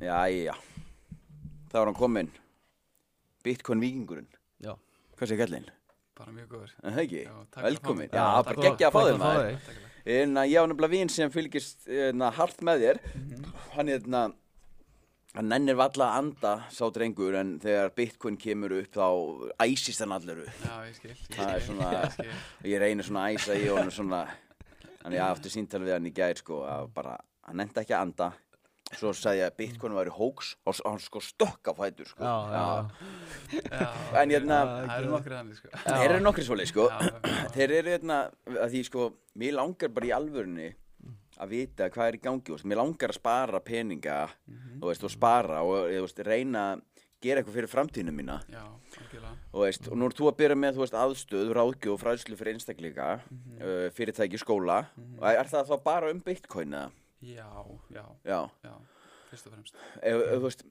Jæja, þá er hann kominn Bitcoin vikingurinn Já. Hvað segir kallinn? Bara mjög góður. Er Það ekki? Fyrir að Velkomin. Já, bara geggja að fá þér að maður. En að ég á nefnilega vín sem fylgist na, hart með þér. Hann er þarna Hann nennir valla að anda sá drengur En þegar Bitcoin kemur upp þá æsist hann allur upp Já, ég skil. Það er svona- ég skil. Og ég reynir svona að æsa í honum svona Þannig ég átti síntal við hann í gær sko að bara, hann nefndi ekki að anda Svo sagði ég að Bitcoin væri hóks og hann sko stökk á fætur sko Já, já, Já, En hérna- Það eru nokkri þannig, sko. Þeir eru nokkri svoleið sko. Þeir eru hérna að því sko Mér langar bara í alvörunni að vita hvað er í gangi veist. Mér langar að spara peninga Mhm. þú veist, og spara og þú veist, reyna að gera eitthvað fyrir framtíðinu mína og, og nú er þú að byrja með aðstöð, ráðgjöf og fræðslu fyrir einstakleika Mhm. uh, fyrirtæki, skóla og er það þá bara um bitcoin eða? Já, já, Já, já, fyrst og fremst. ef, ef, þú veist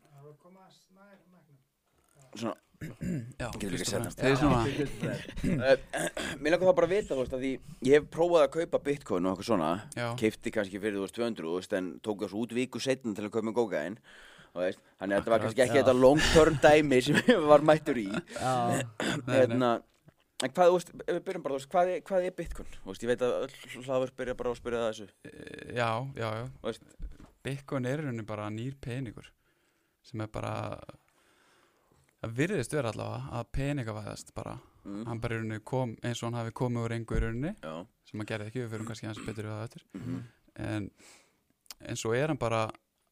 svona, Já, Getur ekki fyrst og hann. fremst. Þeir svona, uh, mér langar þá bara að vita þú veist, að því ég hef prófað að kaupa bitcoin og eitthvað svona já, keipti kannski fyrir þú veist 200 þú veist, en tók þessu út viku setna til að kaupa með gókaðinn Veist, þannig að þetta var Akkurat, kannski ekki já. þetta long term dæmi sem ég var mættur í já, nei. hérna, en hvað, ef við byrjum bara, þú veist, hvað er, hvað er Bitcoin? Þú veist, ég veit að hlaður byrja bara að spyrja það þessu. Eh, já, já, já. Þú veist, Bitcoin er í rauninni bara nýr peningur sem er bara það virðist vera allavega að peningavæðast bara. Mm, hann bara í rauninni kom eins og hann hafi komið úr engu í rauninni já, sem hann gerði ekki, við fyrir kannski hans betur við það eftir. Mhm, en, en svo er hann bara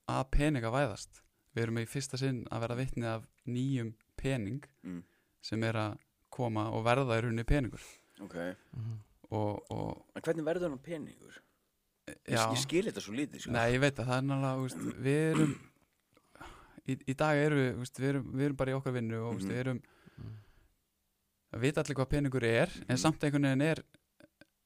að peningavæðast. Við erum í fyrsta sinn að vera vitni af nýjum pening mm, sem er að koma og verða í rauninni peningur ok Mhm. og, og En hvernig verður hann peningur? Ég, já, ég skil þetta svo lítið, sko Nei, ég veit að það er náttúrulega, veist, við erum í, í dag erum við, veist, við erum, við erum bara í okkar vinnu og þú veist, Mhm. við erum að vita allir hvað peningur er en Mhm. samt einhvern veginn er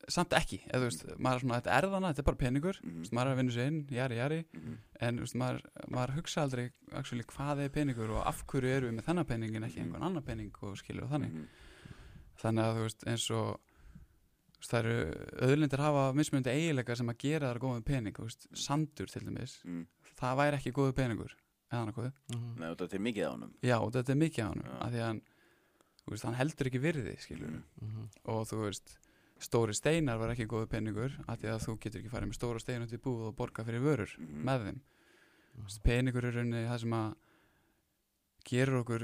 samt ekki, eða þú veist, maður er svona, þetta er þannig þetta er bara peningur, Mhm, veist, maður er að vinna sér inn jari, jari, mhm, en veist, maður, maður hugsa aldrei actually, hvað er peningur og af hverju erum við með þennan pening en ekki Mhm. einhvern annan pening og skilur og þannig. Mhm, þannig að þú veist eins og veist, það eru öðlindir hafa mismunandi eiginleika sem að gera þar góðum pening þú veist, sandur til dæmis mhm. það væri ekki góðu peningur eða annað góðu Mhm. Nei, þetta er mikið á honum. Já, og þetta er mikið á hann af því að hann, hann heldur ekki virði skilur Mhm, Mhm. og þú veist stóri steinar var ekki góðu peningur af því að þú getur ekki farið með stóra stein út í búð og borga fyrir vörur mhm, með þeim. Veist, peningur er rauninni það sem að gerur okkur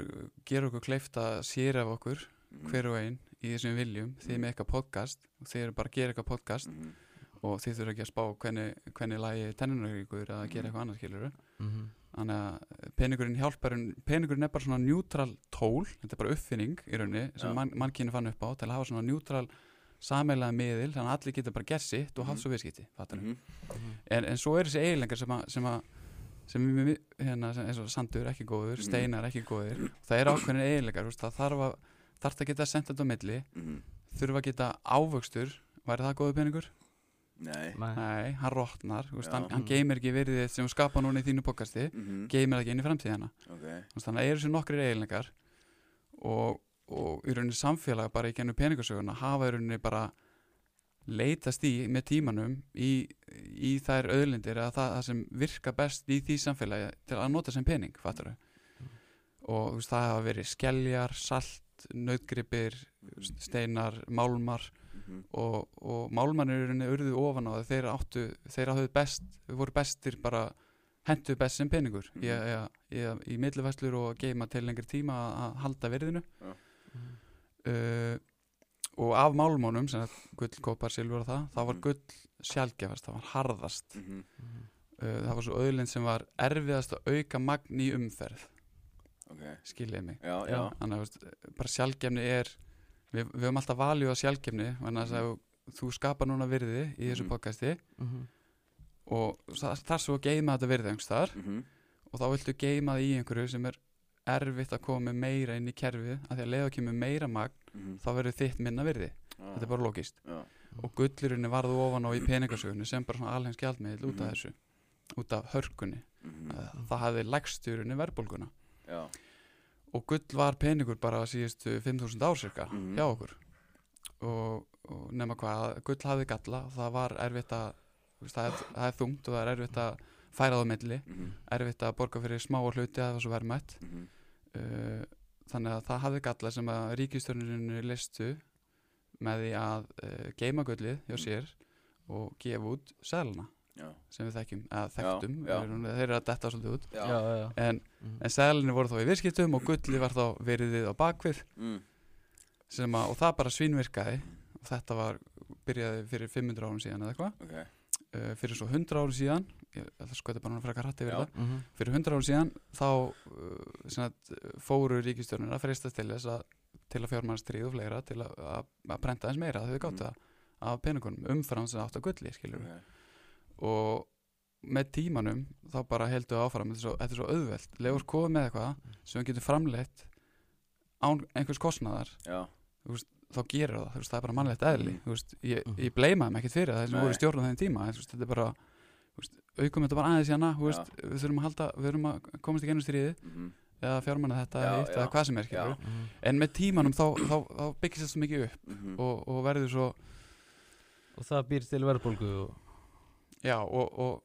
gerur okkur kleift að sér af okkur mhm, hver og einn í þessum viljum. Þið með eitthvað podcast og þið eru bara að gera eitthvað podcast mhm, og þið þurfa ekki að spá hvernig, hvernig lagi tennunaríkur eða að gera eitthvað annað skilur Mhm. þannig að peningurinn hjálpar peningurinn er bara svona neutral tól þetta er bara uppfinning í rauninni sem Já. mann, mannkyni fann upp á til að hafa svona neutral sameilega miðil þannig að allir geta bara gert sitt og Mhm. haft svo viðskipti mhm, Mhm. en, en svo eru þessi eiginleikar sem að sem að sem hérna, sem, eins og sandur ekki góður, Mhm. steinar ekki góður það eru ákveðin eiginleikar, þú veist, það þarf að þarf að geta sendt þetta á milli mhm. þurfa að geta ávöxtur væri það góður peningur? Nei Nei. Hann rotnar, þú veist, Já. hann, hann geymir ekki virðið sem þú skapa núna í þínu pokasti mhm, geymir það ekki inn í framtíðina Ok Þú veist, þannig að eru þessi nokkrir eiginleikar og, og í rauninni samfélag bara í gennum peningasöguna hafa í rauninni bara leitast í með tímanum í, í þær auðlindir eða það, það sem virka best í því samfélagi til að nota sem pening, fattur og þú veist, það hafa verið skeljar, salt, nautgripir steinar, málmar mhm, og, og málmannir í rauninni urðu ofan á það þeir áttu, þeir áttu best voru bestir bara hentu best sem peningur Mhm. í, í, í, í millivæslur og geima til lengri tíma að- að halda virðinu Já. Mhm. uh, og af málmónum sem að gull, kopar, silfur og það það var Mhm. gull sjálfgefast, það var harðast mhm, Mhm. uh, það var svo auðlind sem var erfiðast að auka magn í umferð Ok skiljið mig Já, já þannig að veist, bara sjálfgefni er við, við höfum alltaf valju á sjálfgefni þannig að mm. þú skapar núna virði í þessu Mhm. podcasti Mhm. og það þarf svo að geima þetta virði einhvers þar mhm, og þá viltu geima það í einhverju sem er erfitt að koma með meira inn í kerfið af því að leiða kemur meira magn mhm, þá verður þitt minna virði. Já, þetta er bara logist Já. Og gullurinn varðu ofan á í peningasögunni sem bara svona alheims gjaldmiðl út af Mhm. þessu út af hörkunni. Mhm, það hafði lægsturinni verðbólguna. Já. Og gull var peningur bara síðustu 5.000 ár cirka Mhm. hjá okkur. Og, og nema hvað, gull hafði galla það var erfitt að það, er, það er þungt og það er erfitt að færa það á milli. Mhm, erfitt að borga fyrir smá hluti að það var svo verðmætt. Mhm, uh, þannig að það hafði galla sem að ríkistörnurinn listu með því að uh, geima gullið hjá Mm. sér og gefa út seðlana já, sem við þekkjum, eða þekktum já. þeir þeir eru að detta svolítið út já, já, já. en, Mhm. en seðlinni voru þá í viðskiptum og gullið var þá veriðið á bakvið mm, sem að, og það bara svínvirkaði og þetta var, byrjaði fyrir 500 árum síðan eða eitthvað ok, uh, fyrir svo 100 árum síðan ég ætla að skoða bara hann frekar hrætti verið það Mhm. fyrir 100 árum síðan þá uh, sem sagt, fóru ríkistjórnir að freistast til þess að til að fjármann stríð og fleira til að, að, að prenta eins meira þau gáttu Mm. það af peningunum umfram sem átt að gulli skilur ok, og með tímanum þá bara heldur við áfram þetta er svo, auðvelt, legur komið með eitthvað sem við getum framleitt án einhvers kostnaðar. Já, þá gerir það, veist, það er bara mannlegt eðli Mm. veist, ég, Mhm. ég bleima þeim ekkert fyrir það sem voru í stjórn á þeim tíma veist, þetta er bara, aukum þetta bara aðeins hérna, við þurfum að halda við þurfum að komast í gennum stríði mhm, eða fjármanna þetta Já, já. eða hvað sem er skilur Mhm. en með tímanum þá, þá, þá byggist þetta svo mikið upp mhm, og, og verður svo og það býr til verðbólgu og... já og, og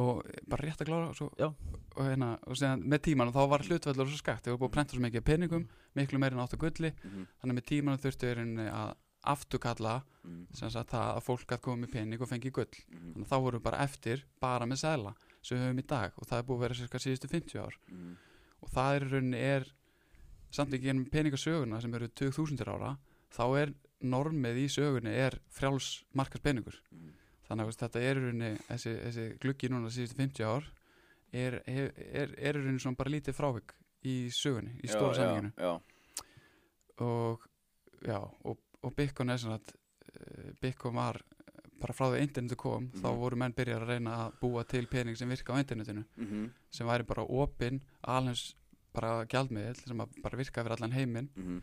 og bara rétt að klára svo, Já. og, hérna, og með tímanum þá var hlutvellur svo skakt, þau voru búið að prenta svo mikið peningum miklu meira en átt að gulli. Mhm, þannig að með tímanum þurftu rauninni að afturkalla mhm, sem sagt að fólk að koma með pening og fengi gull. Mhm, þannig að þá vorum við bara eftir bara með sæla sem við höfum í dag. Og það er búið að vera cirka síðustu 50 ár. Mhm, og það er rauninni er samt ekki ennum peningasöguna sem eru 20.000 ára þá er normið í sögunni er frjáls markas peningur mhm, þannig að þetta er rauninni þessi, þessi gluggi núna síðustu 50 ár er, er, er, er rauninni svona bara lítið frávik í sögunni, í stóra saminginu og já, og, og Bitcoin er svona að uh, Bitcoin var bara frá því að internetu kom þá Mhm. voru menn byrjar að reyna að búa til pening sem virka á internetinu mhm, sem væri bara opinn, alveg bara gjaldmiðil sem bara virka fyrir allan heiminn mhm,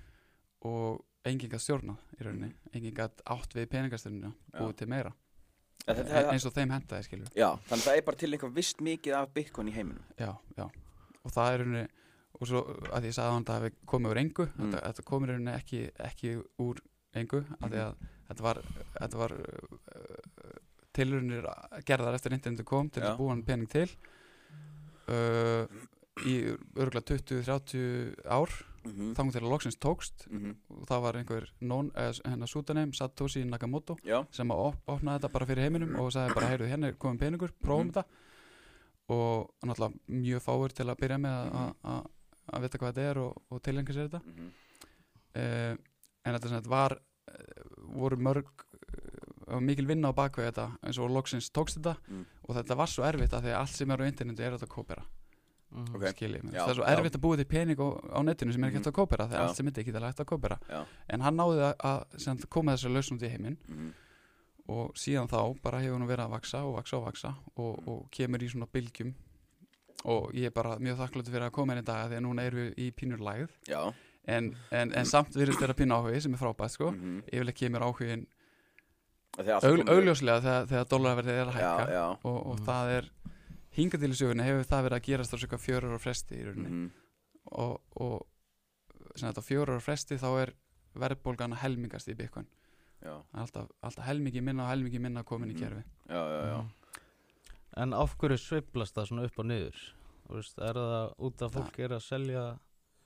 og enginn gætt stjórna í rauninni, enginn gætt átt við peningastunina Já. búið til meira En þetta- eins og þeim hendaði skilur já, þannig að það er bara til eitthvað vist mikið af Bitcoin í heiminum já, já, og það er rauninni og svo að ég sagði að það hafi komið úr engu Mm. þetta, þetta komið rauninni ekki, ekki úr engu að því að þetta var, þetta var uh, tilraunir gerðar eftir internetu kom til Já. að búa hann pening til uh, í örgulega 20-30 ár mhm, þangum til að loksins tókst mhm, og það var einhver non, eh, hennar sútaneim Satoshi Nakamoto já, sem að op opnaði þetta bara fyrir heiminum og sagði bara, heyrðu, hérna er komin peningur, prófum Mhm. þetta. Og náttúrulega mjög fáir til að byrja með að- Mhm. að vita hvað þetta er og, og tilhengi sér þetta. Mhm, uh, en þetta sem þetta var uh, voru mörg mikil vinna á bakveg þetta eins og loksins tókst þetta. Mm. og þetta var svo erfitt að því að allt sem er á internetu er þetta að kópera Mhm. Ok. skiljið mig, Já, það er svo já. erfitt að búa til pening á, á netinu sem er ekki Mhm. hægt að kópera þegar Já. allt sem þetta er ekki hægt að kópera já, en hann náði að, koma þessar lausn út í heiminn mhm, og síðan þá bara hefur hann verið að vaksa og vaksa og vaksa og, Mm. og kemur í svona bylgjum og ég er bara mjög þakkláttur fyrir að koma inn í dag því að núna erum við í pínur lægð já, en, en, en samt virðist vera pínu áhugi sem er frábært sko mhm, yfirleitt kemur áhugin augljóslega þegar, þegar dólarverðið er að já, hækka já, og, og Mhm. það er hingað til í sögunni hefur það verið að gerast á svona fjörur og fresti í rauninni. Mhm, og, og sem þetta fjörur og fresti þá er verðbólgan að helmingast í Bitcoin. Já, Það er alltaf, alltaf helmingi minna og helmingi minna komin í Mhm. kerfi já, já, já, En af hverju sveiflast það svona upp og niður? Þú Veist, er það út af fólk er að selja?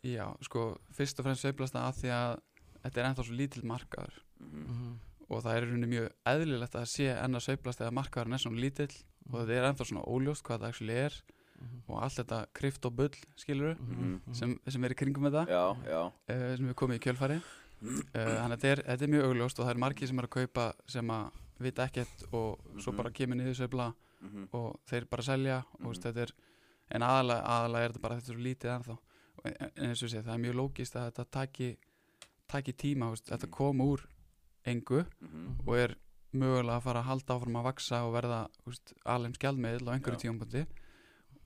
Já, sko, fyrst og fremst sveiflast það að því að þetta er ennþá svo lítill markaður. Mhm, og það er í rauninni mjög eðlilegt að sé enn að sveiflast þegar markaðurinn er svona lítill og þetta er ennþá svona óljóst hvað það actually er. Og allt þetta kryft og bull, skilur Mhm. sem, sem er í kringum þetta. Já, já, uh, sem er komið í kjölfari uh, þannig að þetta er, þetta er mjög augljóst og það er margir sem er að kaupa sem að vita ekkert og svo Mhm. bara kemur niður sveifla mhm, og þeir bara selja. Og þetta er en aðalega, aðalega er þetta bara þetta er svo lítið ennþá. En, en eins og sé, það er mjög lógist að þetta taki, taki tíma, þetta Mhm. kom úr engu og er mögulega að fara að halda áfram að vaksa og verða alheim skjaldmiðl á einhverju tímapunkti.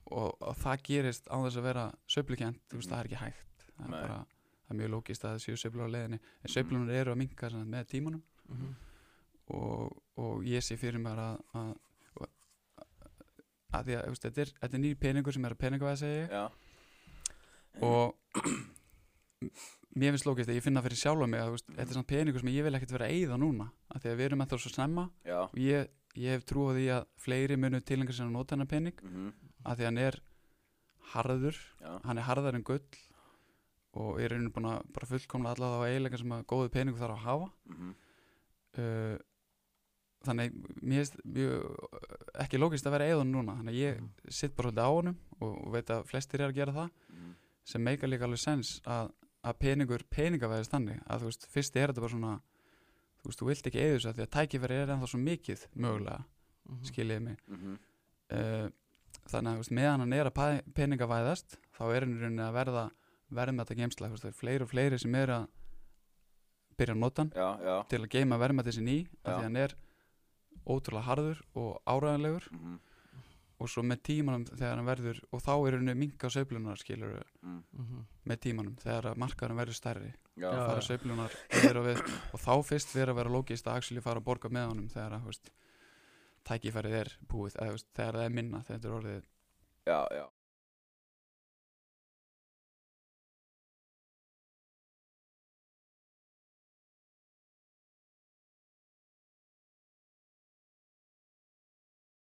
Og, og það gerist á þess að vera söflukent, mm það er ekki hægt. Það er, bara, það er mjög lógist að það séu söflur á leiðinni. En söflunar eru að minka sagt, með tímanum. Mhm. og, og ég sé fyrir mér að að, að að þetta, er, þetta er nýr peningur sem er að peninga að segja og mér finnst lókist að ég finna fyrir sjálfa mig að þetta er svona peningur sem ég vil ekkert vera að eyða núna af því að við erum ennþá svo snemma. Já, og ég, ég hef trú á því að fleiri munu tilengar sinna nota hennar pening mhm, að því hann er harður. Já, hann er harðar en gull og er einu búin að bara fullkomna alla þá eiginlega sem að góðu peningu þarf að hafa. Mhm, uh, þannig mér mjög ekki lókist að vera eðun núna. Þannig að ég Mhm. sitt bara svolítið á honum og, og veit að flestir er að gera það mhm, sem meika líka alveg sens að, að peningur peningavæðist þannig að þú veist, fyrst er þetta bara svona þú veist, þú vilt ekki eða þess að því að tækifæri er ennþá svo mikið mögulega, Mhm. skiljiði mig. Mhm, uh, þannig að veist, meðan hann er að pa- peningavæðast þá er hann í rauninni að verða verðmætta geimsla, þú veist, það er fleiri og fleiri sem er að byrja að nota hann til að geima verðmætti sinni í því hann er ótrúlega harður og áræðanlegur mhm, og svo með tímanum þegar hann verður og þá er henni minka sveiflunar skilur mhm, Mhm. með tímanum þegar að markaðurinn verður stærri. Já, Já, fara yfir og við og þá fyrst verður að vera lógist að actually fara að borga með honum þegar að tækifærið er búið eða þegar það er minna þegar þetta er orðið já, já,